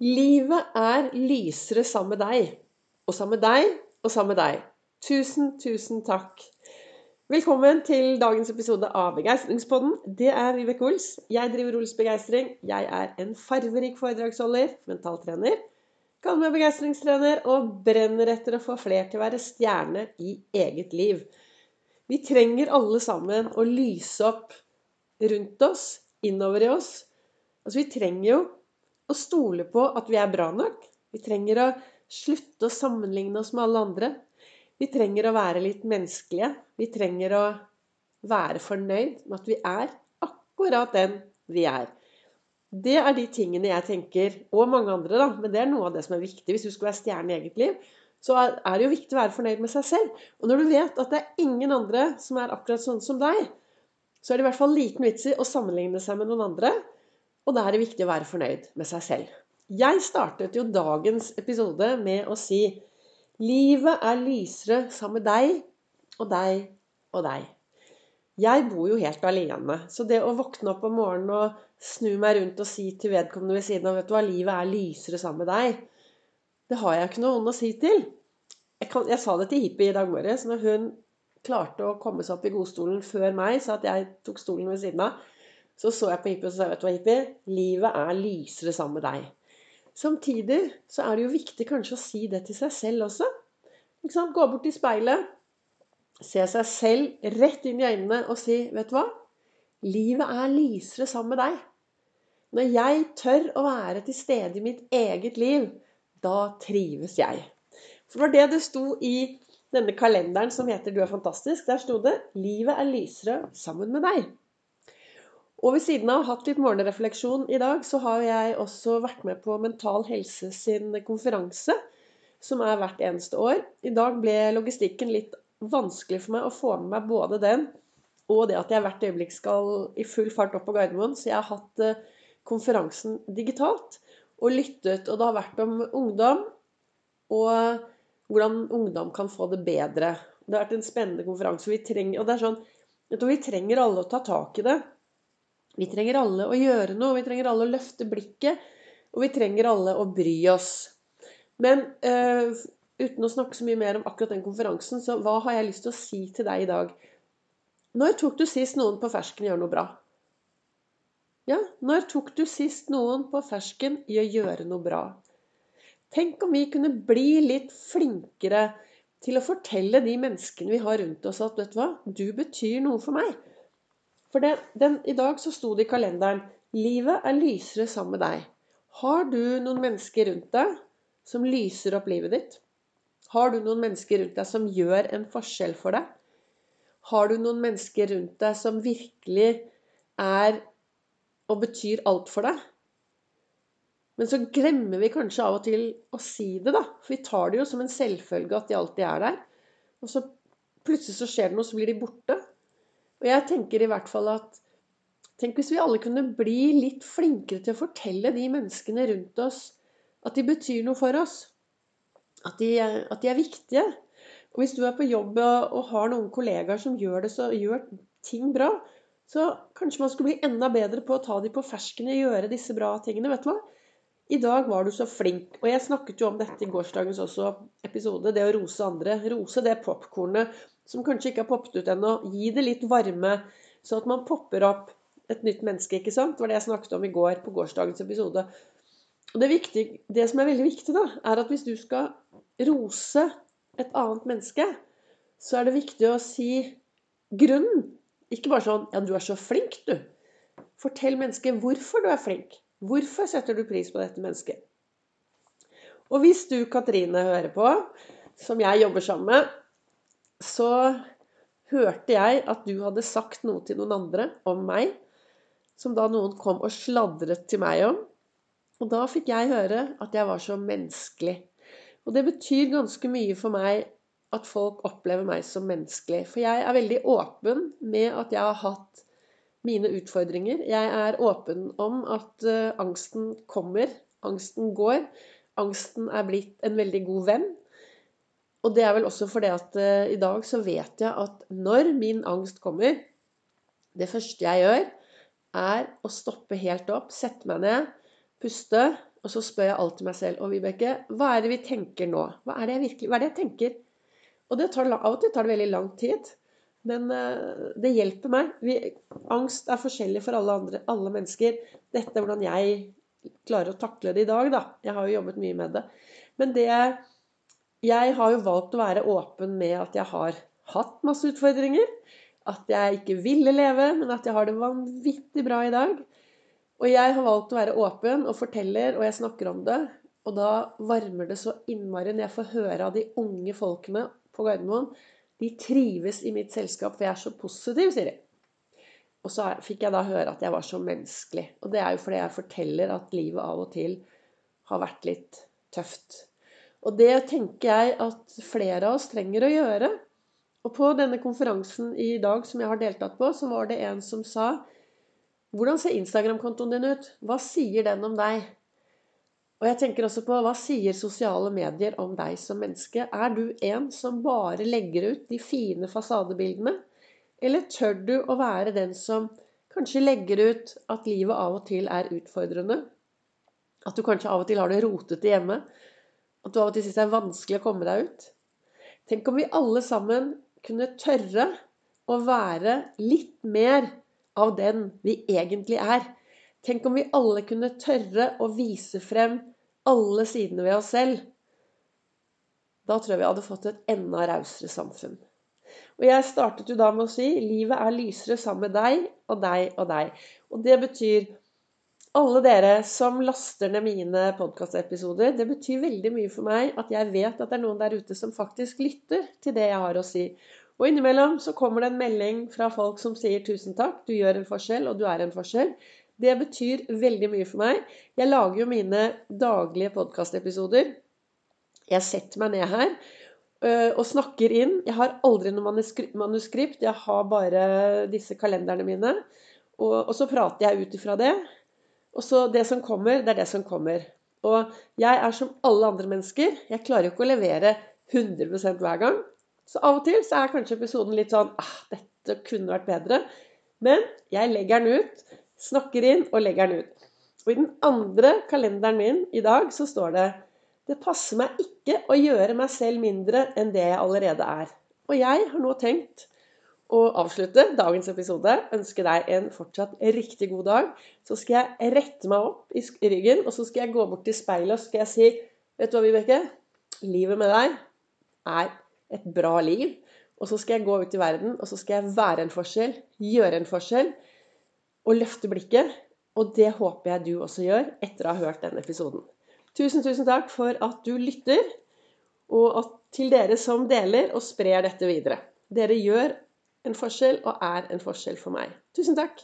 Livet er lysere sammen med deg. Og sammen med deg, og sammen med deg. Tusen, tusen takk. Velkommen til dagens episode av Begeistringspodden. Det er Vibeke Ols. Jeg driver Ols Begeistring. Jeg er en farverik foredragsholder, mentaltrener, kaller meg begeistringstrener og brenner etter å få flere til å være stjerne i eget liv. Vi trenger alle sammen å lyse opp rundt oss, innover i oss. Altså, vi trenger jo å stole på at vi er bra nok. Vi trenger å slutte å sammenligne oss med alle andre. Vi trenger å være litt menneskelige. Vi trenger å være fornøyd med at vi er akkurat den vi er. Det er de tingene jeg tenker, og mange andre, da, men det er noe av det som er viktig. Hvis du skal være stjerne i eget liv, så er det jo viktig å være fornøyd med seg selv. Og når du vet at det er ingen andre som er akkurat sånn som deg, så er det i hvert fall liten vits i å sammenligne seg med noen andre. Og da er det viktig å være fornøyd med seg selv. Jeg startet jo dagens episode med å si Livet er lysere sammen med deg og deg og deg. Jeg bor jo helt alene, så det å våkne opp om morgenen og snu meg rundt og si til vedkommende ved siden av vet du hva, livet er lysere sammen med deg, det har jeg ikke noen å si til. Jeg, kan, jeg sa det til Hippie i dag morges når hun klarte å komme seg opp i godstolen før meg, så at jeg tok stolen ved siden av. Så så jeg på hippie og sa vet du hva, hippie, livet er lysere sammen med deg. Samtidig så er det jo viktig kanskje å si det til seg selv også. Ikke sant? Gå bort til speilet, se seg selv rett inn i øynene og si vet du hva, livet er lysere sammen med deg. Når jeg tør å være til stede i mitt eget liv, da trives jeg. For det var det det sto i denne kalenderen som heter 'Du er fantastisk'. Der sto det 'Livet er lysere sammen med deg'. Og ved siden av hatt litt morgenrefleksjon i dag, så har jeg også vært med på Mental Helse sin konferanse, som er hvert eneste år. I dag ble logistikken litt vanskelig for meg å få med meg både den og det at jeg hvert øyeblikk skal i full fart opp på Gardermoen. Så jeg har hatt eh, konferansen digitalt og lyttet. Og det har vært om ungdom og hvordan ungdom kan få det bedre. Det har vært en spennende konferanse. Vi trenger, og det er sånn, vi trenger alle å ta tak i det. Vi trenger alle å gjøre noe, vi trenger alle å løfte blikket, og vi trenger alle å bry oss. Men uh, uten å snakke så mye mer om akkurat den konferansen, så hva har jeg lyst til å si til deg i dag? Når tok du sist noen på fersken gjør noe bra? Ja, når tok du sist noen på fersken i å gjøre noe bra? Tenk om vi kunne bli litt flinkere til å fortelle de menneskene vi har rundt oss, at vet du hva, du betyr noe for meg. For den, den, i dag så sto det i kalenderen 'Livet er lysere sammen med deg'. Har du noen mennesker rundt deg som lyser opp livet ditt? Har du noen mennesker rundt deg som gjør en forskjell for deg? Har du noen mennesker rundt deg som virkelig er og betyr alt for deg? Men så glemmer vi kanskje av og til å si det, da. For vi tar det jo som en selvfølge at de alltid er der. Og så plutselig så skjer det noe, så blir de borte. Og jeg tenker i hvert fall at Tenk hvis vi alle kunne bli litt flinkere til å fortelle de menneskene rundt oss at de betyr noe for oss. At de, at de er viktige. Og hvis du er på jobb og har noen kollegaer som gjør det, så gjør ting bra, så kanskje man skulle bli enda bedre på å ta dem på fersken og gjøre disse bra tingene. vet du hva? I dag var du så flink. Og jeg snakket jo om dette i gårsdagens også episode. Det å rose andre. Rose det popkornet som kanskje ikke har poppet ut ennå. Gi det litt varme, så at man popper opp et nytt menneske. ikke sant? Det var det jeg snakket om i går på gårsdagens episode. Og det, viktig, det som er veldig viktig, da, er at hvis du skal rose et annet menneske, så er det viktig å si grunnen. Ikke bare sånn 'Ja, du er så flink, du'. Fortell mennesket hvorfor du er flink. Hvorfor setter du pris på dette mennesket? Og hvis du, Katrine, hører på, som jeg jobber sammen med, så hørte jeg at du hadde sagt noe til noen andre om meg, som da noen kom og sladret til meg om. Og da fikk jeg høre at jeg var så menneskelig. Og det betyr ganske mye for meg at folk opplever meg som menneskelig. For jeg er veldig åpen med at jeg har hatt mine utfordringer. Jeg er åpen om at uh, angsten kommer, angsten går. Angsten er blitt en veldig god venn. Og det er vel også fordi at uh, i dag så vet jeg at når min angst kommer Det første jeg gjør, er å stoppe helt opp, sette meg ned, puste Og så spør jeg alltid meg selv og Vibeke, hva er det vi tenker nå? Hva er det jeg virkelig, hva er det jeg tenker? Og det tar, av og til tar det veldig lang tid. Men uh, det hjelper meg. Vi, angst er forskjellig for alle, andre, alle mennesker. Dette er hvordan jeg klarer å takle det i dag, da. Jeg har jo jobbet mye med det. Men det Jeg har jo valgt å være åpen med at jeg har hatt masse utfordringer. At jeg ikke ville leve, men at jeg har det vanvittig bra i dag. Og jeg har valgt å være åpen og forteller, og jeg snakker om det. Og da varmer det så innmari når jeg får høre av de unge folkene på Gardermoen de trives i mitt selskap, for jeg er så positiv, sier de. Og så fikk jeg da høre at jeg var så menneskelig. Og det er jo fordi jeg forteller at livet av og til har vært litt tøft. Og det tenker jeg at flere av oss trenger å gjøre. Og på denne konferansen i dag som jeg har deltatt på, så var det en som sa Hvordan ser Instagram-kontoen din ut? Hva sier den om deg? Og jeg tenker også på hva sier sosiale medier om deg som menneske? Er du en som bare legger ut de fine fasadebildene? Eller tør du å være den som kanskje legger ut at livet av og til er utfordrende? At du kanskje av og til har det rotete hjemme? At du av og til syns det er vanskelig å komme deg ut? Tenk om vi alle sammen kunne tørre å være litt mer av den vi egentlig er. Tenk om vi alle kunne tørre å vise frem alle sidene ved oss selv. Da tror jeg vi hadde fått et enda rausere samfunn. Og jeg startet jo da med å si livet er lysere sammen med deg og deg og deg. Og det betyr alle dere som laster ned mine podkastepisoder, det betyr veldig mye for meg at jeg vet at det er noen der ute som faktisk lytter til det jeg har å si. Og innimellom så kommer det en melding fra folk som sier 'tusen takk, du gjør en forskjell, og du er en forskjell'. Det betyr veldig mye for meg. Jeg lager jo mine daglige podkastepisoder. Jeg setter meg ned her øh, og snakker inn. Jeg har aldri noe manuskript. Jeg har bare disse kalenderne mine. Og, og så prater jeg ut ifra det. Og så det som kommer, det er det som kommer. Og jeg er som alle andre mennesker. Jeg klarer jo ikke å levere 100% hver gang. Så av og til så er kanskje episoden litt sånn ah, dette kunne vært bedre. Men jeg legger den ut snakker inn og legger den ut. Og i den andre kalenderen min i dag så står det det passer meg ikke å gjøre meg selv mindre enn det jeg allerede er. Og jeg har nå tenkt å avslutte dagens episode. Ønske deg en fortsatt riktig god dag. Så skal jeg rette meg opp i ryggen, og så skal jeg gå bort til speilet og skal jeg si Vet du hva, Vibeke? Livet med deg er et bra liv. Og så skal jeg gå ut i verden, og så skal jeg være en forskjell, gjøre en forskjell og løfte blikket. Og det håper jeg du også gjør etter å ha hørt denne episoden. Tusen, tusen takk for at du lytter, og til dere som deler og sprer dette videre. Dere gjør en forskjell og er en forskjell for meg. Tusen takk.